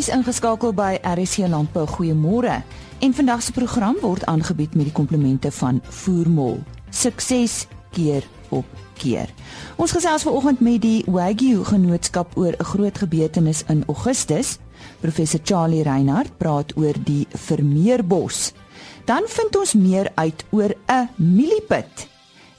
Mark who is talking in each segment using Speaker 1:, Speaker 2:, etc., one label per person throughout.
Speaker 1: is ingeskakel by RSC Landbou. Goeiemôre. En vandag se program word aangebied met die komplemente van Voermol. Sukses keer op keer. Ons gesels vanoggend met die Wagyu Genootskap oor 'n groot gebeurtenis in Augustus. Professor Charlie Reinhardt praat oor die Vermeerbos. Dan vind ons meer uit oor 'n mieliepit.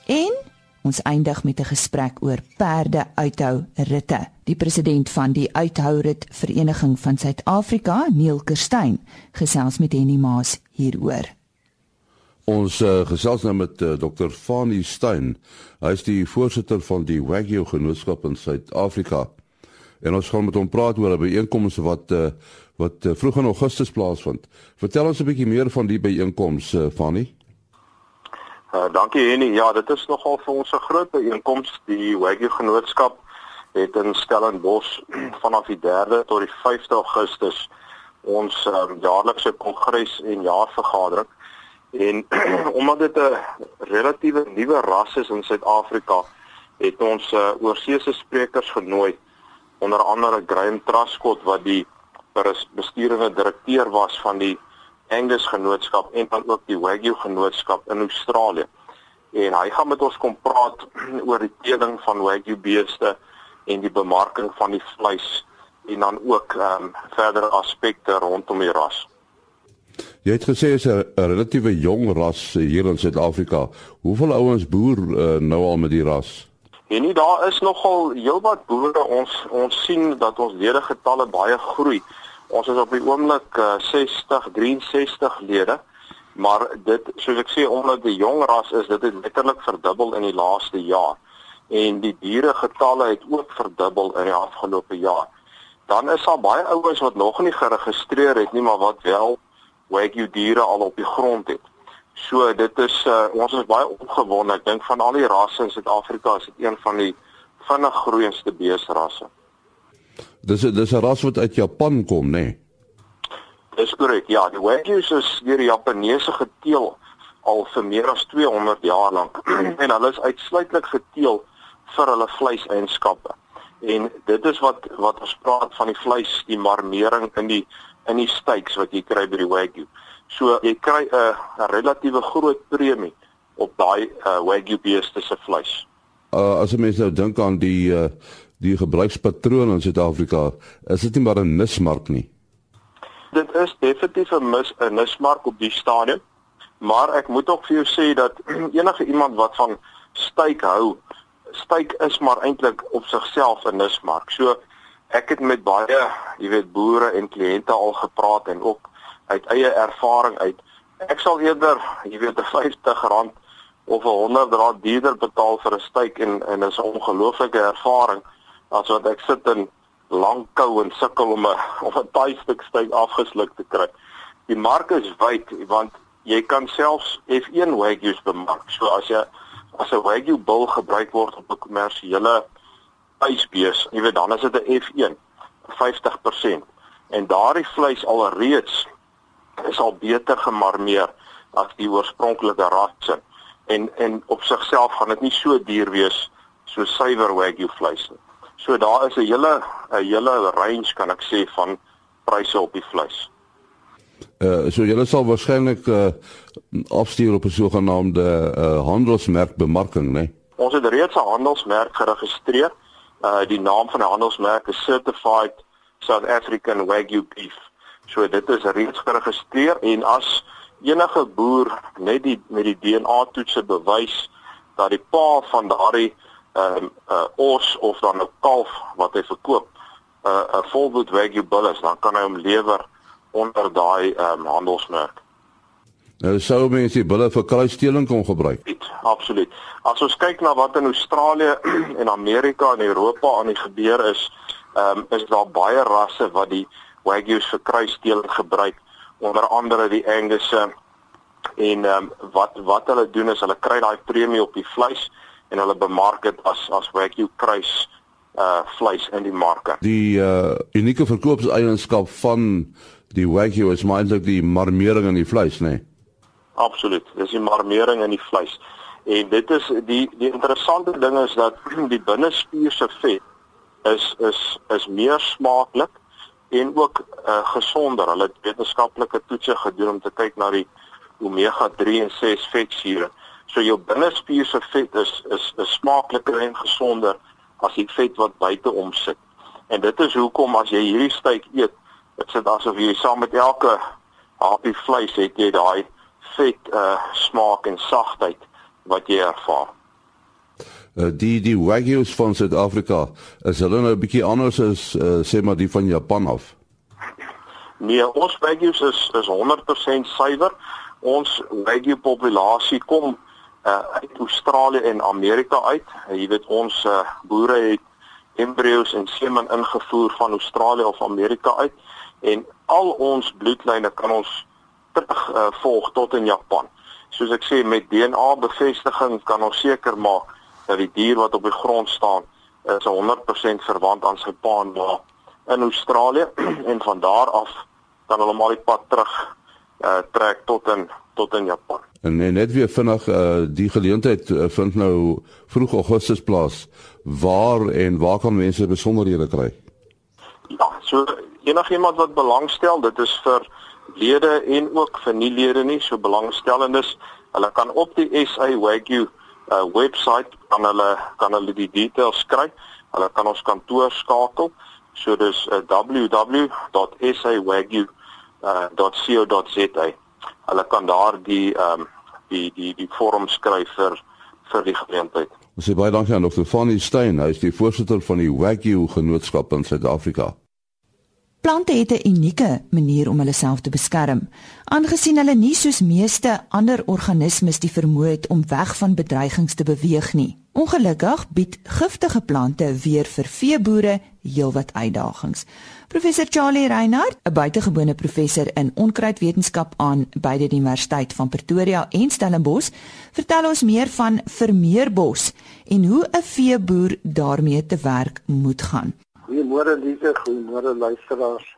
Speaker 1: En Ons eindig met 'n gesprek oor perde uithou ritte. Die president van die Uithourit Vereniging van Suid-Afrika, Neil Kerstyn, gesels met Henny Maas hieroor.
Speaker 2: Ons uh, gesels nou met uh, Dr. Fani Stein. Hy is die voorsitter van die Wagyu Genootskap in Suid-Afrika. En ons gaan met hom praat oor 'n byeenkoms wat uh, wat uh, vroeg in Augustus plaasvind. Vertel ons 'n bietjie meer van die byeenkoms, uh, Fani.
Speaker 3: Uh, dankie Henny. Ja, dit is nogal vir ons 'n groot byeenkoms. Die Wagyu Genootskap het in Stellenbosch vanaf die 3de tot die 5de Augustus ons um, jaarlikse kongres en jaarvergadering. En omdat dit 'n relatiewe nuwe ras is in Suid-Afrika, het ons uh, oorseese sprekers genooi, onder andere Graham Truscott wat die bestuurende direkteur was van die Angus Genootskap en dan ook die Wagyu Genootskap in Australië. En hy gaan met ons kom praat oor die teeling van Wagyu beeste en die bemarking van die vleis en dan ook ehm um, verdere aspekte rondom die ras.
Speaker 2: Jy het gesê is 'n relatiewe jong ras hier in Suid-Afrika. Hoeveel ouens boer uh, nou al met die ras?
Speaker 3: En nie daar is nogal heelwat boere. Ons ons sien dat ons ledegetalle baie groei. Ons is op die oomblik uh, 60 63 lede, maar dit soos ek sê omdat die jong ras is, dit het letterlik verdubbel in die laaste jaar. En die diere getalle het ook verdubbel in die afgelope jaar. Dan is daar baie ouens wat nog nie geregistreer het nie, maar wat wel wagyu diere al op die grond het. So dit is uh, ons is baie opgewonde. Ek dink van al die rasse in Suid-Afrika is dit een van die vinnig groeiendste beesrasse.
Speaker 2: Dis dis 'n ras wat uit Japan kom, nê? Nee?
Speaker 3: Dis korrek. Ja, die Wagyus is deur die Japaneese geteel al vir meer as 200 jaar lank en hulle is uitsluitlik geteel vir hulle vleiseienskappe. En dit is wat wat ons praat van die vleis, die marmering in die in die steaks wat jy kry by die Wagyu. So jy kry 'n 'n relatiewe groot premie op daai uh, Wagyu beeste se vleis.
Speaker 2: Uh, as jy mens nou dink aan die uh, die gebruikspatroon in Suid-Afrika, is dit nie maar 'n nismark nie.
Speaker 3: Dit is definitief 'n mis 'n nismark op die stadium, maar ek moet ook vir jou sê dat enige iemand wat van styk hou, styk is maar eintlik op sigself 'n nismark. So ek het met baie, jy weet, boere en kliënte al gepraat en ook uit eie ervaring uit. Ek sal eerder, jy weet, 'n R50 of 'n 100 rand duurder betaal vir 'n styk en en dis 'n ongelooflike ervaring as wat ek sit in lang kou en sukkel om 'n of 'n taai stuk steak afgesluk te kry. Die mark is wyd want jy kan selfs F1 wagyus bemark. So as jy as 'n wagyu bil gebruik word op 'n kommersiële vleisbees, jy weet dan is dit 'n F1 50% en daardie vleis alreeds is al beter gemarmeer as die oorspronklike rasse en en op sigself gaan dit nie so duur wees so suiwer wagyu vleis nie. So daar is 'n hele 'n hele range kan ek sê van pryse op die vleis.
Speaker 2: Uh so julle sal waarskynlik uh afstuur op 'n sogenaamde uh handelsmerk bemarking, né? Nee?
Speaker 3: Ons het reeds 'n handelsmerk geregistreer. Uh die naam van die handelsmerk is Certified South African Wagyu Beef. So dit is reeds geregistreer en as enige boer net die met die DNA toetse bewys dat die pa van daardie ehm um, uh, os of dan 'n kalf wat hy verkoop 'n uh, 'n volbloed wagyu bull is, dan kan hy hom lewer onder daai ehm um, handelsmerk.
Speaker 2: Nou sou mense die bulle vir kruissteeling kon gebruik.
Speaker 3: Absoluut. As ons kyk na wat in Australië en Amerika en Europa aan die gebeur is, ehm um, is daar baie rasse wat die wagyus vir kruissteeling gebruik, onder andere die Angus en ehm um, wat wat hulle doen is hulle kry daai premie op die vleis en hulle bemark dit as as wagyu kruis uh vleis in die marke.
Speaker 2: Die uh unieke verkoopseienskap van die wagyu is eintlik die marmering in die vleis, nê? Nee?
Speaker 3: Absoluut. Dis die marmering in die vleis. En dit is die die interessante ding is dat die binnespier se vet is is is meer smaaklik en ook uh, gesonder. Hulle het wetenskaplike toetse gedoen om te kyk na die omega 3 en 6 vetsure. So jou binnespier se vet is is is smaakliker en gesonder as die vet wat buite hom sit. En dit is hoekom as jy hierdie steak eet, dit sit asof jy saam met elke hapie vleis het jy daai vet uh smaak en sagtheid wat jy ervaar.
Speaker 2: Uh, die die wagyus van Suid-Afrika is hulle nou 'n bietjie anders as uh, sê maar die van Japan af.
Speaker 3: Nee, ons wagyus is is 100% suiwer. Ons wagyu populasie kom uh, uit Australië en Amerika uit. Uh, jy weet ons uh, boere het embrio's en semen ingevoer van Australië of Amerika uit en al ons bloedlyne kan ons terug uh, volg tot in Japan. Soos ek sê met DNA bevestiging kan ons seker maak dat die dier wat op die grond staan is 100% verwant aan sy pa en ma in Australië en van daar af kan hulle maar die pad terug uh, trek tot in tot in Japan.
Speaker 2: En net weer vinnig uh, die geleentheid uh, vind nou vroeg Augustus plaas. Waar en waar kan mense besonderhede kry?
Speaker 3: Ja, so enigiemand wat belangstel, dit is vir lede en ook vir nie lede nie, so belangstellendes, hulle kan op die SA Wagyu uh, website kan hulle kan hulle die details kry. Hulle kan ons kantoor skakel. So dis uh, www.sawagyu.co.za. Uh, hulle kan daar die ehm um, die die die vorm skryf vir vir die geleentheid.
Speaker 2: Ons sê baie dankie aan Dr. Fanny Stein, hy is die voorsitter van die Wagyu Genootskap in Suid-Afrika.
Speaker 1: Plante het 'n unieke manier om hulle self te beskerm, aangesien hulle nie soos meeste ander organismes die vermoë het om weg van bedreigings te beweeg nie. Ongelukkig bied giftige plante weer vir veeboere heelwat uitdagings. Professor Charlie Reinhardt, 'n buitengebore professor in onkruidwetenskap aan beide die Universiteit van Pretoria en Stellenbosch, vertel ons meer van vermeerbos en hoe 'n veeboer daarmee te werk moet gaan.
Speaker 4: Goeiemôre Lize, goeiemôre luisteraars.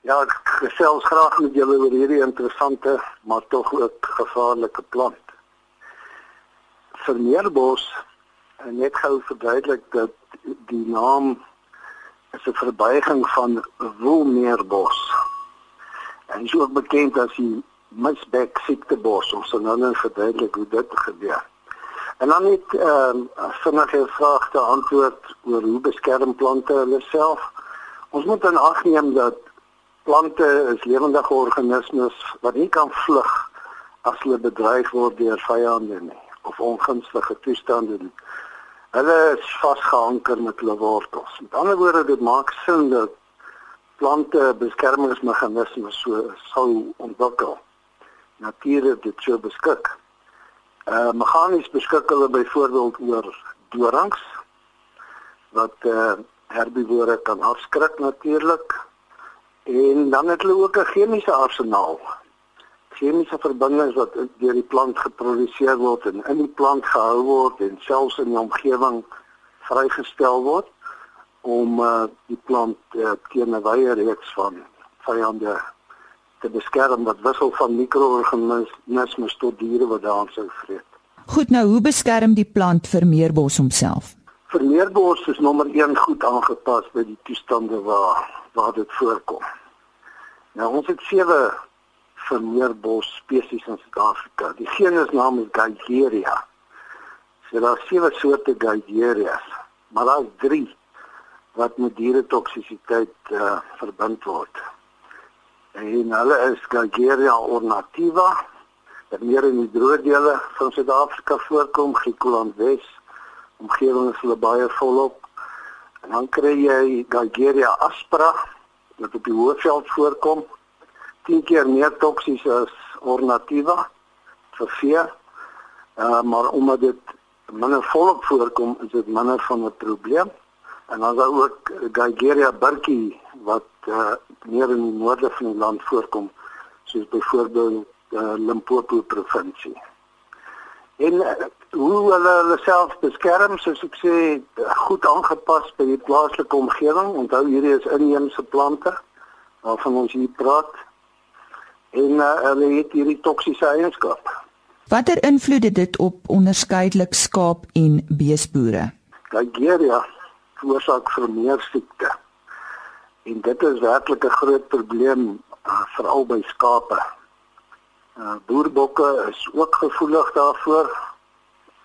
Speaker 4: Ja, ek gesels graag met julle oor hierdie interessante maar tog ook gevaarlike plant. Vermeerbos net gou verduidelik dat die naam is 'n verbuiging van woelmeerbos. En is ook bekend as die misbek siektebos. Ons sal nou net verduidelik hoe dit gebeur. En dan net ehm uh, vinnige vrae te antwoord oor hoe beskerm plante hulle self. Ons moet in ag neem dat plante is lewende organismes wat nie kan vlug as hulle bedreig word deur vyande nie of ongunstige toestande nie. Hulle is vasgeanker met hulle wortels. Met ander woorde, dit maak sin dat plante beskermingsmeganismes so sou ontwikkel. Natuurlik dit so beskik. Uh meganies beskik hulle byvoorbeeld oor dorangs wat uh herbivore kan afskrik natuurlik. En dan het hulle ook 'n chemiese arsenaal. Chemiese verbindings wat deur die plant geproduseer word en in die plant gehou word en selfs in die omgewing vrygestel word om uh die plant uh, teen 'n wye reeks van vyande te beskerm wat wissel van mikroorganismes tot diere wat daarin sou vreet.
Speaker 1: Goed, nou hoe beskerm die plant vermeerbos homself?
Speaker 4: Vermeerbos is nommer 1 goed aangepas by die toestande waar waar dit voorkom. Nou ons het sewe vermeerbos spesies in Suid-Afrika. Die genusnaam is Gageria. So daar sewe soorte Gagerias, maar daar is 3 wat met diere toksisiteit uh, verbind word en hulle is Gageria ornativa wat meer in die droë dele van Suid-Afrika voorkom, Griekeland Wes, omgewing is hulle baie volop. En dan kry jy Gageria aspera wat op die hoofveld voorkom, 10 keer meer toksies as ornativa vir vee. Uh, maar omdat dit minder volop voorkom, is dit minder van 'n probleem. En dan is daar ook Gageria burkie wat uh, meer in die noorde van die land voorkom soos byvoorbeeld uh, Limpopo provinsie. En uh, hoe hulle hulle self beskerm soos ek sê goed aangepas by die plaaslike omgewing. Onthou hierdie is inheemse plante waarvan ons hier praat. En uh, hulle het hierdie toksiese eienskappe.
Speaker 1: Watter invloed het dit op onderskeidelik skaap en beesboere?
Speaker 4: Nigeria veroorsaak vermeer siekte En dit is werklik 'n groot probleem uh, veral by skape. Uh, boerbokke is ook gevoelig daarvoor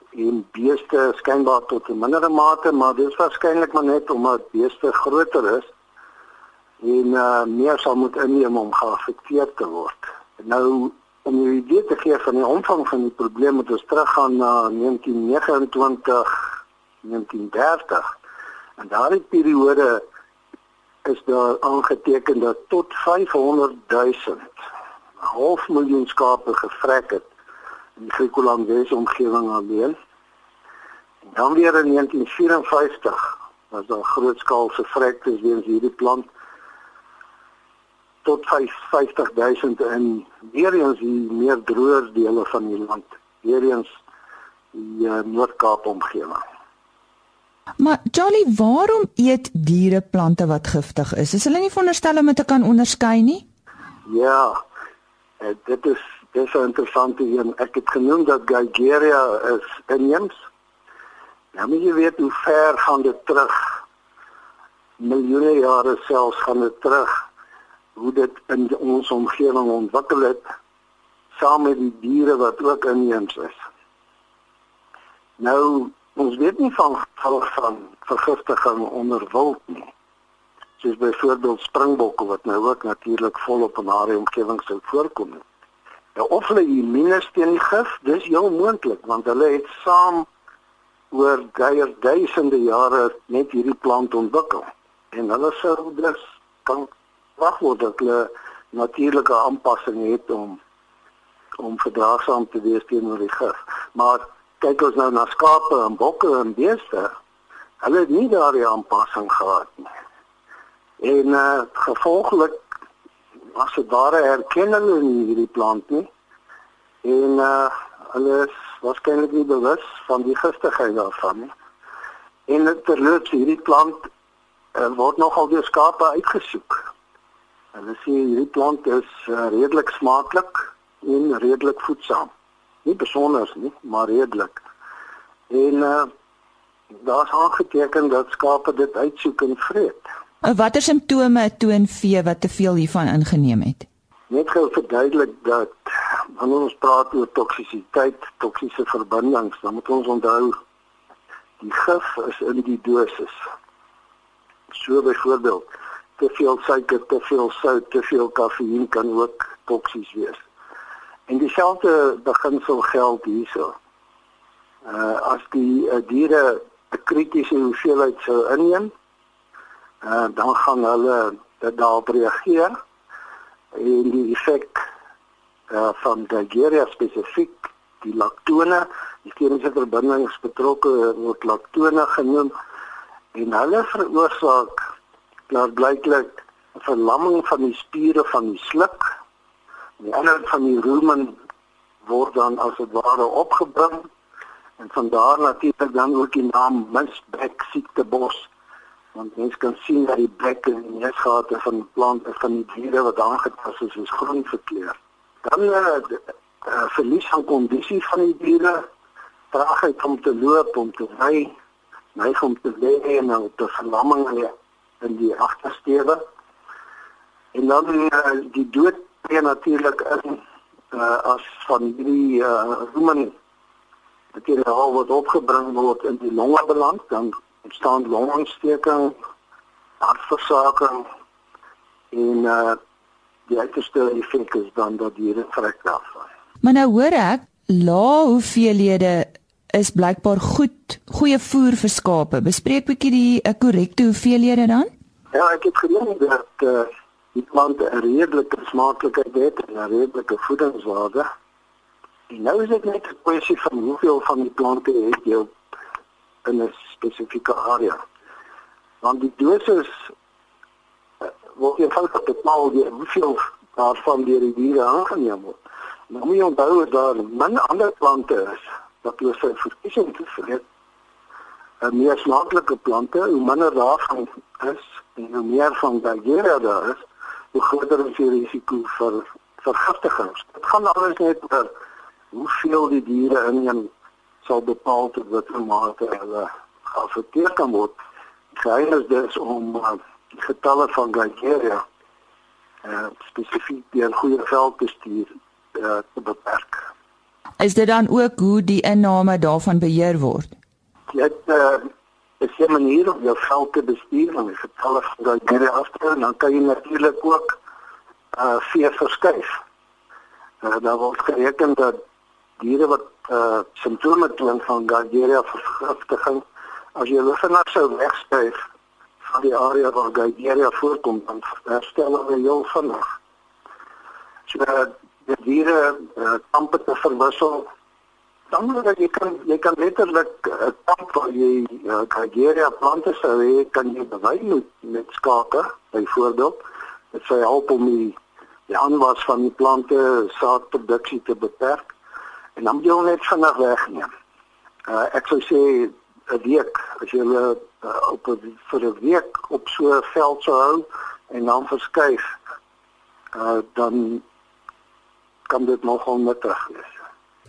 Speaker 4: en beeste skynbaar tot 'n mindere mate, maar dit is waarskynlik maar net omdat beeste groter is en uh, meer sal moet inneem om geaffekteer te word. Nou om 'n idee te gee van die omvang van die probleem moet ons teruggaan na 1929 1930 en daardie periode is daar aangeteken dat tot 500 000 half miljoen skape gevrek het in die Griekeland Wes omgewing alleen. En dan weer in 1954 was daar grootskaalse vrektes weens hierdie plant tot 50000 in weer eens die meer droër dele van die land, weer eens die uh, Noord-Kaap omgewing.
Speaker 1: Maar Jolly, waarom eet diere plante wat giftig is? Is hulle nie veronderstel om dit te kan onderskei nie?
Speaker 4: Ja. Uh, dit is dis 'n interessante een. Ek het genoem dat Gigeria is inheems. Ja, maar jy weet hoe ver gaan dit terug? Miljoene jare selfs gaan dit terug hoe dit in ons omgewing ontwikkel het saam met die diere wat ook inheems is. Nou, ons weet nie van gevalle van vergiftiging onder wild nie. Soos byvoorbeeld springbokke wat nou ook natuurlik volop in haar omgewing sou voorkom. Nou of hulle immuun teen die gif, dis heel moontlik want hulle het saam oor geier duisende jare net hierdie plant ontwikkel en hulle sou dus kan wag word dat hulle natuurlike aanpassings het om om verdraagsaam te wees teenoor die gif. Maar kyk ons nou na skape en bokke en beeste, hulle het nie daardie aanpassing gehad nie. En uh, gevolglik was dit ware erkenning in hierdie plant nie. En uh, hulle is waarskynlik nie bewus van die giftigheid daarvan nie. En terloops hierdie plant uh, word nogal deur skape uitgesoek. Hulle sê hierdie plant is uh, redelik smaaklik en redelik voedsaam. Nie besonder nie, maar redelik. En uh, daar's aangeteken dat skape dit uitsoek en vreet.
Speaker 1: Watter simptome toon vee wat te veel hiervan ingeneem het?
Speaker 4: Net gou verduidelik dat wanneer ons praat oor toksisiteit, toksiese verbindings, dan moet ons onthou die gif is in die dosis. So byvoorbeeld te veel suiker, te veel sout, te veel kafeïn kan ook toksies wees. En dieselfde beginsel geld hierso. Uh as die uh, diere 'n kritiese hoeveelheid sou inneem, uh dan gaan hulle dit daarop reageer en die effek uh van Gigeria spesifiek die laktone, die chemiese verbindings betrokke word laktone genoem en hulle veroorsaak daar blyklik 'n verlamming van die spiere van die sluk. Die ander van die rumen word dan as dit ware opgebring en van daar natuurlik dan ook die naam misbek siektebos want mens kan sien dat die bek en die neusgate van die plant en van die diere wat aangepas is is groen verkleur. Dan uh, verlies van kondisie van die diere, traagheid om te loop, om te ry, neig om te lê en dan te verlamming en in die agtersteewe. En dan uh, die dood tree natuurlik in uh, as van hierdie uh, materiaal wat opgebring word in die longe beland, dan ontstaan longontsteking, hartversaking en uh, die uiterste effek is dan dat die vrek daarvan.
Speaker 1: Maar nou hoor ek lae hoeveelhede is blykbaar goed, goeie voer vir skape. Bespreek bietjie die uh, korrekte hoeveelhede dan?
Speaker 4: Ja, ek het geleer dat uh, die plante 'n redelike smaaklikheid het en 'n redelike voedingswaarde. En nou is dit net 'n kwessie van hoeveel van die plante het jy in 'n spesifieke area. Want die dosis uh, word eenvoudig bepaal deur hoeveel daarvan deur die diere aangeneem word. Nou moet jy onthou dat daar min ander plante is wat hulle sy verkiesing te vreet. 'n meer smaaklike plante, hoe minder daarvan is en hoe meer van Gigeria daar is, hoe groter is die risiko vir vergiftigings. Dit gaan alles net oor hoeveel die diere inneem sal bepaal tot watter mate hulle geaffekteer kan word. Geheim is dus om uh, die getalle van Nigeria uh spesifiek deur goeie veldbestuur uh te beperk.
Speaker 1: Is dit dan ook hoe die inname daarvan beheer word?
Speaker 4: Dit uh is 'n manier om jou veld te bestuur en getalle van Nigeria af te hou, dan kan jy natuurlik ook uh vee verskuif. Uh, daar word gereken dat diere wat uh simptome toon van Nigeria vergiftiging as jy hulle vinnig sou wegskuif van die area waar Nigeria voorkom dan herstel hulle heel vinnig. So uh, die diere uh, kampe te verwissel. Dan moet jy kan jy kan letterlik 'n uh, kamp waar jy uh, Nigeria plante sou hê kan jy bewy met, met skape byvoorbeeld. Dit sou help om die die aanwas van die plante saadproduksie te beperk. En dan moet jy net vinnig wegneem. Uh ek sou sê 'n week as jy uh, op a, vir 'n week op so 'n veld sou hou en dan verskuif uh dan kan dit nog onmettig wees.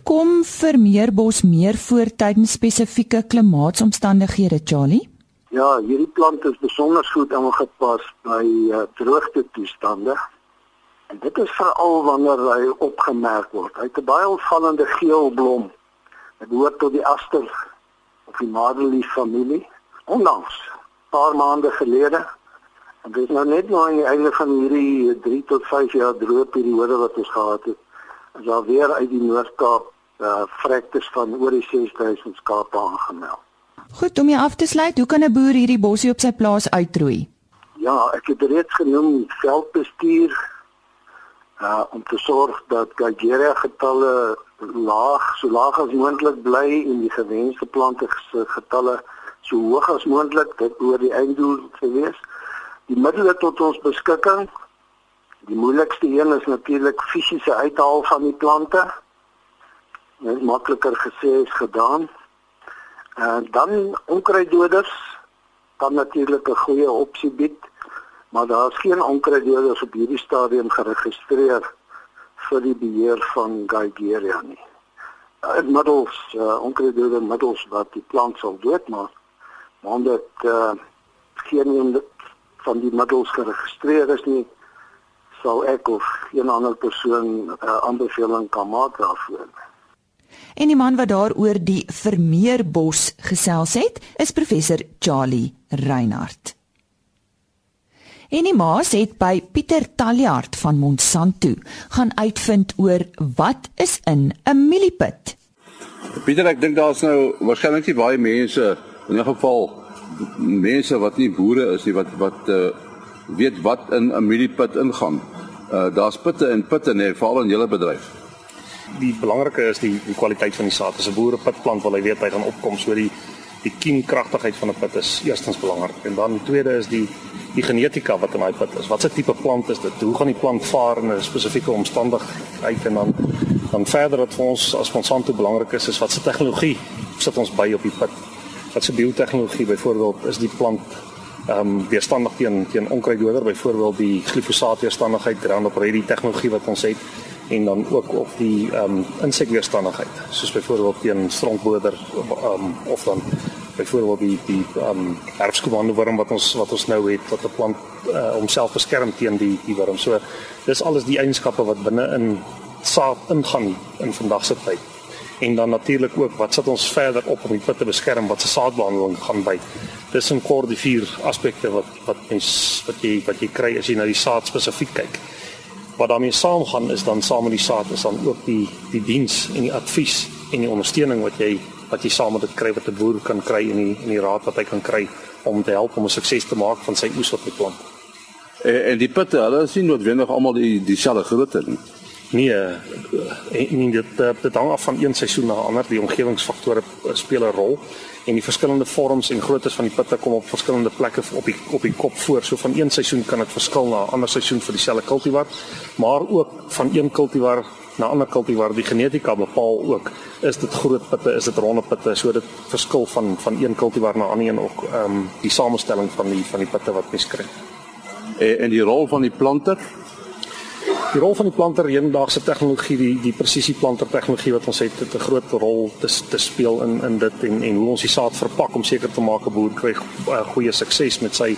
Speaker 1: Kom vermeerbos meer voor tydens spesifieke klimaatsomstandighede, Charlie?
Speaker 4: Ja, hierdie plant is besonder goed aangepas by uh, droogte toestande. En dit is veral wanneer hy opgemerk word. Hy het 'n baie opvallende geel blom. Dit behoort tot die aster of die madelief familie. Onlangs, paar maande gelede, en dit is nou net nou aan die einde van hierdie 3 tot 5 jaar droë periode wat ons gehad het, is daar weer uit die Noord-Kaap uh vrektes van oor die 6000 skape aangemeld.
Speaker 1: Goed, om jy af te sluit, hoe kan 'n boer hierdie bossie op sy plaas uitroei?
Speaker 4: Ja, ek het reeds genoem veldbestuur, uh om te sorg dat Nigeria getalle laag so laag as moontlik bly en die gewenste plante getalle so hoog as moontlik dit oor die einddoel te wees. Die middele tot ons beskikking. Die moeilikste een is natuurlik fisiese uithaal van die plante. Dit is makliker gesê as gedaan. En dan onkruiddoders kan natuurlik 'n goeie opsie bied maar daar is geen onkruiddoders op hierdie stadium geregistreer vir die beheer van Gigeria nie. Dit uh, middels uh, onkruiddoder middels wat die plant sal doodmaak, maar omdat uh, geen van die middels geregistreer is nie, sal ek of een ander persoon 'n uh, aanbeveling kan maak daarvoor.
Speaker 1: En die man wat daaroor die vermeerbos gesels het, is professor Charlie Reinhardt. En die maas het by Pieter Taljaard van Monsanto gaan uitvind oor wat is in 'n mieliepit.
Speaker 2: Pieter, ek dink daar's nou waarskynlik nie baie mense in 'n geval mense wat nie boere is nie wat wat uh, weet wat in 'n mieliepit ingaan. Uh daar's pitte en pitte nee, veral in julle bedryf.
Speaker 5: Die belangrike is die die kwaliteit van die saad. As 'n boer 'n pitplant wil hy weet hy gaan opkom so die die kiemkragtigheid van 'n pit is eerstens belangrik en dan tweede is die die genetika wat in daai pit is. Watse tipe plant is dit? Hoe gaan die plant vaar in 'n spesifieke omstandigheid en dan dan verder wat vir ons as Monsanto belangrik is is wat se tegnologie sit ons by op die pit. Wat se biotehnologie byvoorbeeld is die plant ehm um, weerstandig teen teen onkruiddoder byvoorbeeld die glifosaat weerstandigheid Roundup Ready tegnologie wat ons het en dan ook op die ehm um, insekweerstandigheid soos byvoorbeeld teen stronkboder ehm um, of dan byvoorbeeld die die ehm um, herfskomando worm wat ons wat ons nou het wat 'n plant uh, homself beskerm teen die die worm. So dis alles die eienskappe wat binne in saad ingaan in vandag se tyd. En dan natuurlik ook wat sit ons verder op om die pit te beskerm wat se saadbehandeling gaan by. Dis 'n kort die vier aspekte wat wat mens wat jy wat jy kry as jy na die saad spesifiek kyk wat daarmee saamgaan is dan saam met die saad is dan ook die die diens en die advies en die ondersteuning wat jy wat jy saam met dit kry wat 'n boer kan kry in die in die raad wat hy kan kry om te help om 'n sukses te maak van sy oes wat hy plant.
Speaker 2: En, en die pitte, hulle is nie noodwendig almal die dieselfde grootte nie.
Speaker 5: Nee, en, en dit dit hang af van een seisoen na 'n ander, die omgewingsfaktore speel 'n rol. En die verskillende vorms en groottes van die pitte kom op verskillende plekke op die op die kop voor. So van een seisoen kan dit verskil na 'n ander seisoen vir dieselfde kultivar, maar ook van een kultivar na ander kultivar die genetika bepaal ook is dit groot pitte, is dit ronde pitte, so dit verskil van van een kultivar na ander een ook ehm um, die samestelling van die van die pitte wat mens kry.
Speaker 2: En, en die rol van die planter
Speaker 5: Die rol van die planter hedendaagse tegnologie, die die presisieplanter tegnologie wat ons het, het 'n groot rol te te speel in in dit en en hoe ons die saad verpak om seker te maak 'n boer kry uh, goeie sukses met sy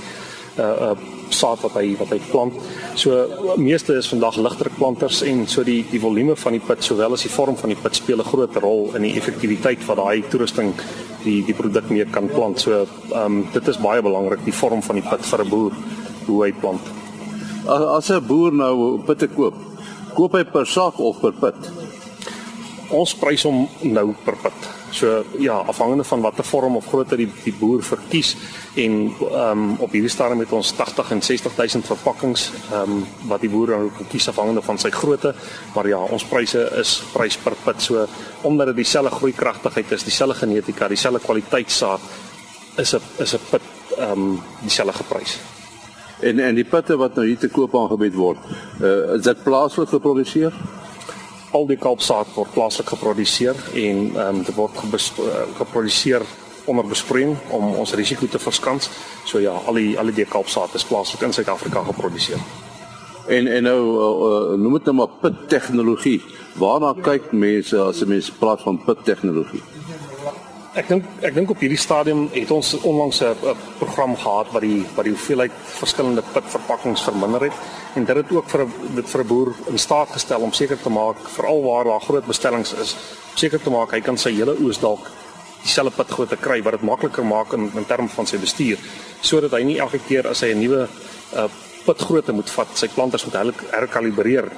Speaker 5: uh uh saad wat hy wat hy plant. So meeste is vandag ligdruk planters en so die die volume van die put sowel as die vorm van die put speel 'n groot rol in die effektiwiteit van daai toerusting die die produk mee kan plant. So ehm um, dit is baie belangrik die vorm van die put vir 'n boer hoe hy plant.
Speaker 2: As 'n boer nou putte koop, koop hy per sak of per put?
Speaker 5: Ons prys hom nou per put. So ja, afhangende van watter vorm of grootte die die boer verkies en ehm um, op hierdie stadium het ons 80 en 60000 verpakkings ehm um, wat die boer dan ook kies afhangende van sy grootte. Maar ja, ons pryse is prys per put. So omdat dit dieselfde groeikragtigheid is, dieselfde genetika, dieselfde kwaliteit saad is 'n is 'n put ehm um, dieselfde geprys.
Speaker 2: En en die putte wat nou hier te koop aangebied word, uh, is dit plaaslik geproduseer?
Speaker 5: al die kalksaad word plaaslik geproduseer en ehm um, dit word geproduseer onder besproeiing om ons risiko te verskans. So ja, al die al die kalksaad is plaaslik in Suid-Afrika geproduseer.
Speaker 2: En en nou uh, noem dit nou maar pit tegnologie. Waarna kyk mense as mense praat van pit tegnologie?
Speaker 5: Ek dink ek dink op hierdie stadium het ons onlangs 'n program gehad wat die wat die hoeveelheid verskillende pitverpakkings verminder het en dit het ook vir dit vir 'n boer in staat gestel om seker te maak veral waar daar groot bestellings is seker te maak hy kan sy hele oes dalk dieselfde pit grootte kry wat dit makliker maak in in terme van sy bestuur sodat hy nie elke keer as hy 'n nuwe uh, pitgrootte moet vat sy planters moet herkalibreer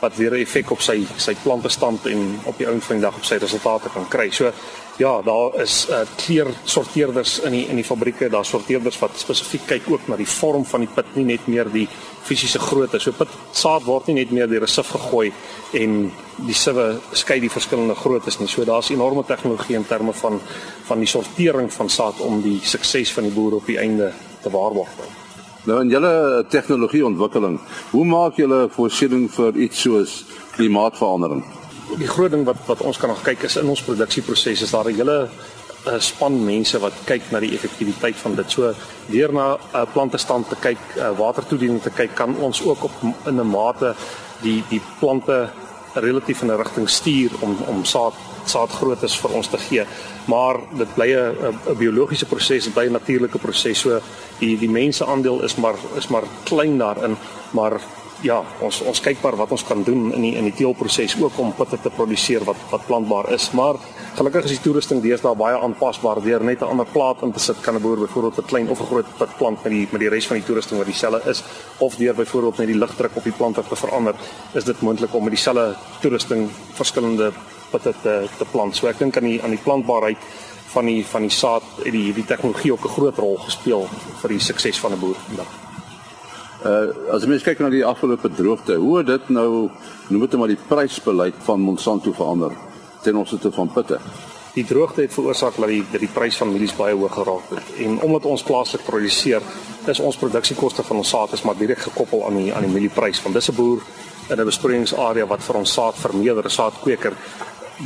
Speaker 5: wat weer 'n effek op sy sy plantestand en op die einde van die dag op sy resultate kan kry. So ja, daar is uh kleur sorteerders in die in die fabrieke, daar sorteerders wat spesifiek kyk ook na die vorm van die pit, nie net meer die fisiese grootte. So pit saad word nie net meer deur 'n sif gegooi en die siwe skei die verskillende groottes nie. So daar's enorme tegnologie in terme van van die sortering van saad om die sukses van die boer op die einde te waarborg.
Speaker 2: Nou in julle tegnologieontwikkeling, hoe maak julle voorsiening vir iets soos klimaatsverandering?
Speaker 5: Die groot ding wat wat ons kan nog kyk is in ons produksieproses is daar 'n hele uh, span mense wat kyk na die effektiwiteit van dit. So deur na 'n uh, plantestand te kyk, uh, watertoediening te kyk, kan ons ook op in 'n mate die die plante relatief in 'n rigting stuur om om saad saadgroottes vir ons te gee. Maar dit bly 'n biologiese proses, dit bly 'n natuurlike proses. So die die mense aandeel is maar is maar klein daarin, maar ja, ons ons kyk maar wat ons kan doen in die in die teelproses ook om pitte te produseer wat wat plantbaar is. Maar gelukkig is die toerusting deesdae baie aanpasbaar deur net 'n ander plaat in te sit kan 'n boer byvoorbeeld 'n klein of 'n groot pit plant met die met die res van die toerusting wat dieselfde is of deur byvoorbeeld net die lugdruk op die plant te verander, is dit moontlik om met dieselfde toerusting verskillende pitte te te plant. So ek dink aan die aan die plantbaarheid van die van die saad het die hierdie tegnologie ook 'n groot rol gespeel vir die sukses van 'n boer vandag.
Speaker 2: Uh as mens kyk na die afgelope droogte, hoe het dit nou noem dit maar die prysbeleid van Monsanto verander ten opsigte van pitte?
Speaker 5: Die droogte het veroorsaak dat die dat die prys van mielies baie hoog geraak het. En omdat ons plaaslik produseer, is ons produksiekoste van ons saad is maar direk gekoppel aan die aan die mielieprys van dis 'n boer in 'n besproeiingsarea wat vir ons saad vermeerder, saadkweker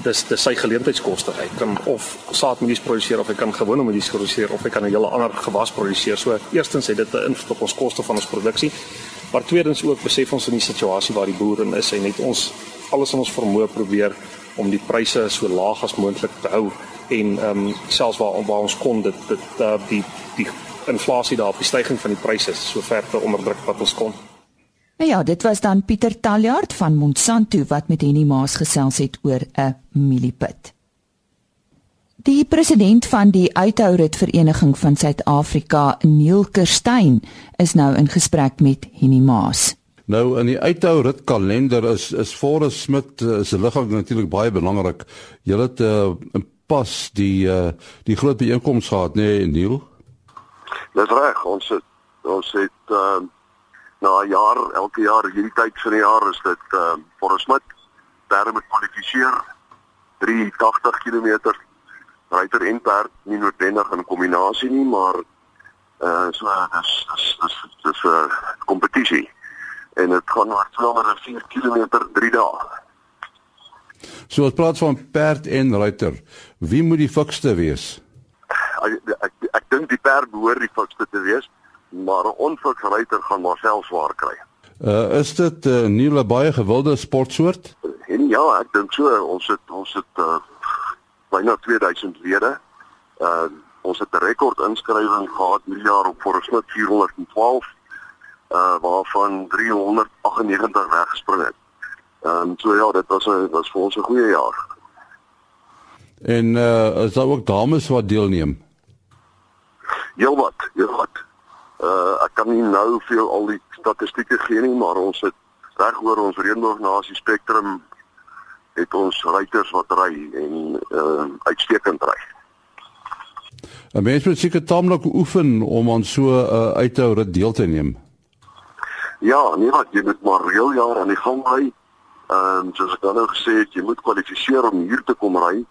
Speaker 5: dis dis sy geleentheidskoste. Hy kan of saadmedies produseer of hy kan gewone medies produseer of hy kan 'n hele ander gewas produseer. So eerstens het dit 'n invloed op ons koste van ons produksie. Maar tweedens ook besef ons in die situasie waar die boere in is en net ons alles in ons vermoë probeer om die pryse so laag as moontlik te hou en ehm um, selfs waar waar ons kon dit dit uh, die die inflasie daar op die stygings van die pryse sover te onderdruk wat ons kon.
Speaker 1: Nou ja, dit was dan Pieter Taljaard van Monsanto wat met Henny Maas gesels het oor 'n mieliepit. Die president van die Uithourit Vereniging van Suid-Afrika, Neil Kerstyn, is nou in gesprek met Henny Maas.
Speaker 2: Nou in die Uithourit kalender is is Forrest Smith eh, se liggaam natuurlik baie belangrik. Julle het uh, pas die uh, die groot byeenkoms gehad, nê, nee, Neil?
Speaker 6: Dis reg, ons het ons het uh na jaar, elke jaar hierdie tyd van die jaar is dit ehm uh, vir Smit daar met kwalifiseer 380 km ryter en perd nie noodwendig in kombinasie nie, maar eh uh, so dis dis dis dis 'n uh, kompetisie en dit gaan oor 204 km 3 dae.
Speaker 2: So as praat van perd en ryter, wie moet die fikste wees?
Speaker 6: Ek ek, ek dink die perd behoort die fikste te wees maar 'n onfiks ryter gaan maar self swaar kry.
Speaker 2: Uh is dit 'n uh, nuwe baie gewilde sportsoort?
Speaker 6: En ja, ek dink so. Ons het ons het uh, byna 2000 lede. Uh Ons het 'n rekord inskrywing gehad hierdie jaar op Forresmit 412 uh waarvan 398 weggespring het. Ehm um, so ja, dit was 'n was vir ons 'n goeie jaar.
Speaker 2: En uh is daar ook dames wat deelneem?
Speaker 6: Heel wat, heel wat. Uh ek kan nie nou veel al die statistieke gee nie, maar ons het reg oor ons reënboognasie spektrum het ons ruiters wat ry en uh uitstekend ry.
Speaker 2: 'n Mens moet seker taamlik oefen om aan so 'n uh, uithou rit deel te neem.
Speaker 6: Ja, nee wat jy moet maar reël jaar aan die gang ry. Ehm um, soos ek nou gesê het, jy moet kwalifiseer om hier te kom ry.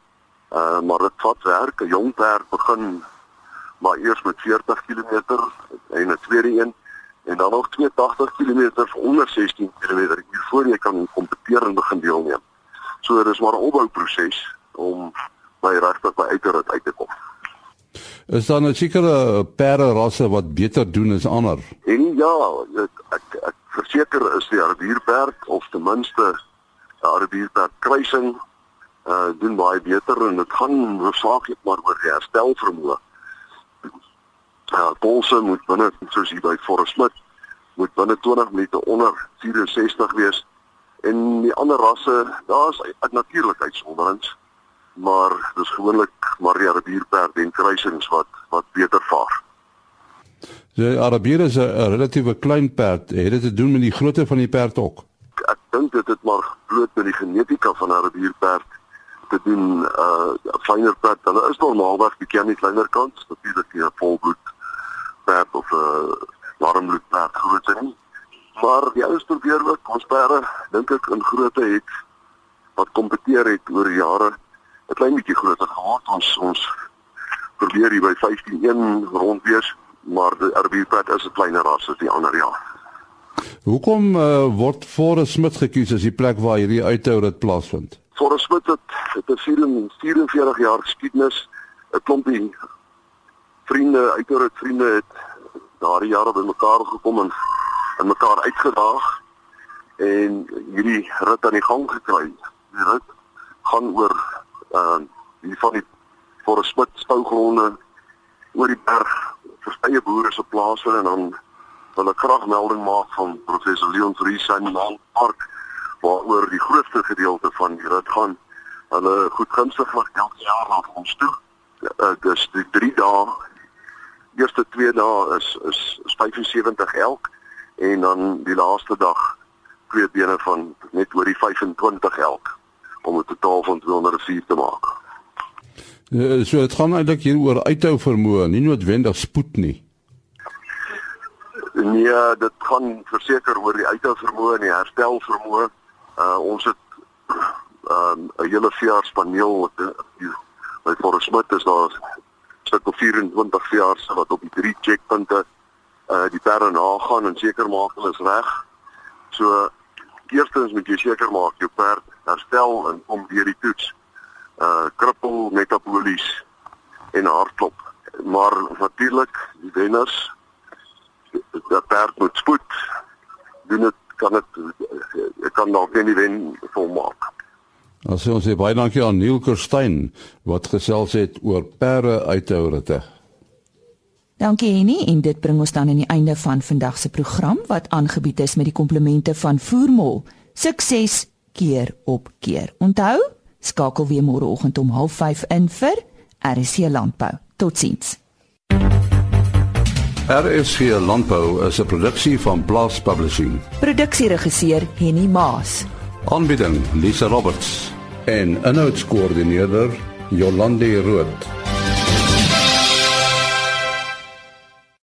Speaker 6: Ehm uh, maar dit vat werk. 'n Jong perd begin maar eers met 40 km en 'n tweede een en dan nog 82 km onder 16 km voor jy kan kompeteer en begin deelneem. So dis maar 'n opbouproses om by regtig by uit uit te kom.
Speaker 2: Is daar 'n sekere perde rasse wat beter doen as ander?
Speaker 6: En ja, ek ek, ek verseker is die arbierperd of ten minste die arbierperd kruising uh doen baie beter en dit gaan hoofsaaklik maar oor die herstel Ja, polse moet binne soos hier by Forest Smith moet binne 20 minute onder 64 wees en die ander rasse, daar's natuurlik uitsonderings maar dis gewoonlik Maria Rivierperd en kruisings wat wat beter vaar.
Speaker 2: Die Arabier is 'n relatiewe klein perd. Het dit te doen met die grootte van die perd ook?
Speaker 6: Ek dink dit het maar bloot met die genetika van 'n Arabierperd te doen. Uh fynere perd, hulle is normaalweg bietjie aan die kleiner kant, natuurlik nie 'n volbloed perd of 'n uh, warmbloed perd grootte nie. Maar die ouens probeer ook ons perde dink ek in grootte het wat kompeteer het oor jare 'n klein bietjie groter geword. Ons ons probeer hier by 151 rond wees, maar die arbierpad is 'n kleiner ras as die ander ja.
Speaker 2: Hoekom uh, word Forest Smith gekies as die plek waar hierdie uithou dit plaasvind?
Speaker 6: Forest Smith het het 'n 44 jaar geskiedenis. 'n Klompie vriende, uithou dit vriende het daardie jare bymekaar gekom en en mekaar uitgedaag en hierdie rit aan die gang gekry. Die rit gaan oor uh hier van die Forest Smith spougronde oor die berg verskeie boere se plase en dan wil ek graag melding maak van professor Leon Fries in Landpark waaroor die grootste gedeelte van die rit gaan. Hulle goed gunstig wat elke jaar na ons toe. Uh, dis die 3 dae. Eerste 2 dae is is 75 elk en dan die laaste dag twee bene van net oor die 25 elk om 'n totaal van 204 te maak.
Speaker 2: Uh, so dit gaan eintlik hier oor uithou vermoë, nie noodwendig spoed nie.
Speaker 6: Nee, dit gaan verseker oor die uithou vermoë en die herstel vermoë. Uh ons het ehm, 'n um, hele vier spaneel by Forest Smith is daar of 24 jaar se wat op die drie checkpunte uh die perde nagaan en seker maak hulle is reg. So eerstens moet jy seker maak jou perd herstel en kom weer die toets. Uh krippel metabolies en hartklop. Maar natuurlik die wenners dat perd moet spoed doen dit kan dit ek kan dalk nie wen volmaak.
Speaker 2: Ons sê ons sê baie dankie aan Neil Kerstyn wat gesels het oor perde uithouerte.
Speaker 1: Dankie Henny en dit bring ons dan aan die einde van vandag se program wat aangebied is met die komplemente van Voormol. Sukses keer op keer. Onthou, skakel weer môreoggend om 05:30 in vir RC Landbou. Totsiens.
Speaker 2: RC Landbou is 'n produksie van Blast Publishing.
Speaker 1: Produksieregisseur Henny Maas.
Speaker 2: Aanbieding Lisa Roberts en 'n notas koördineerder Jolande Rooi.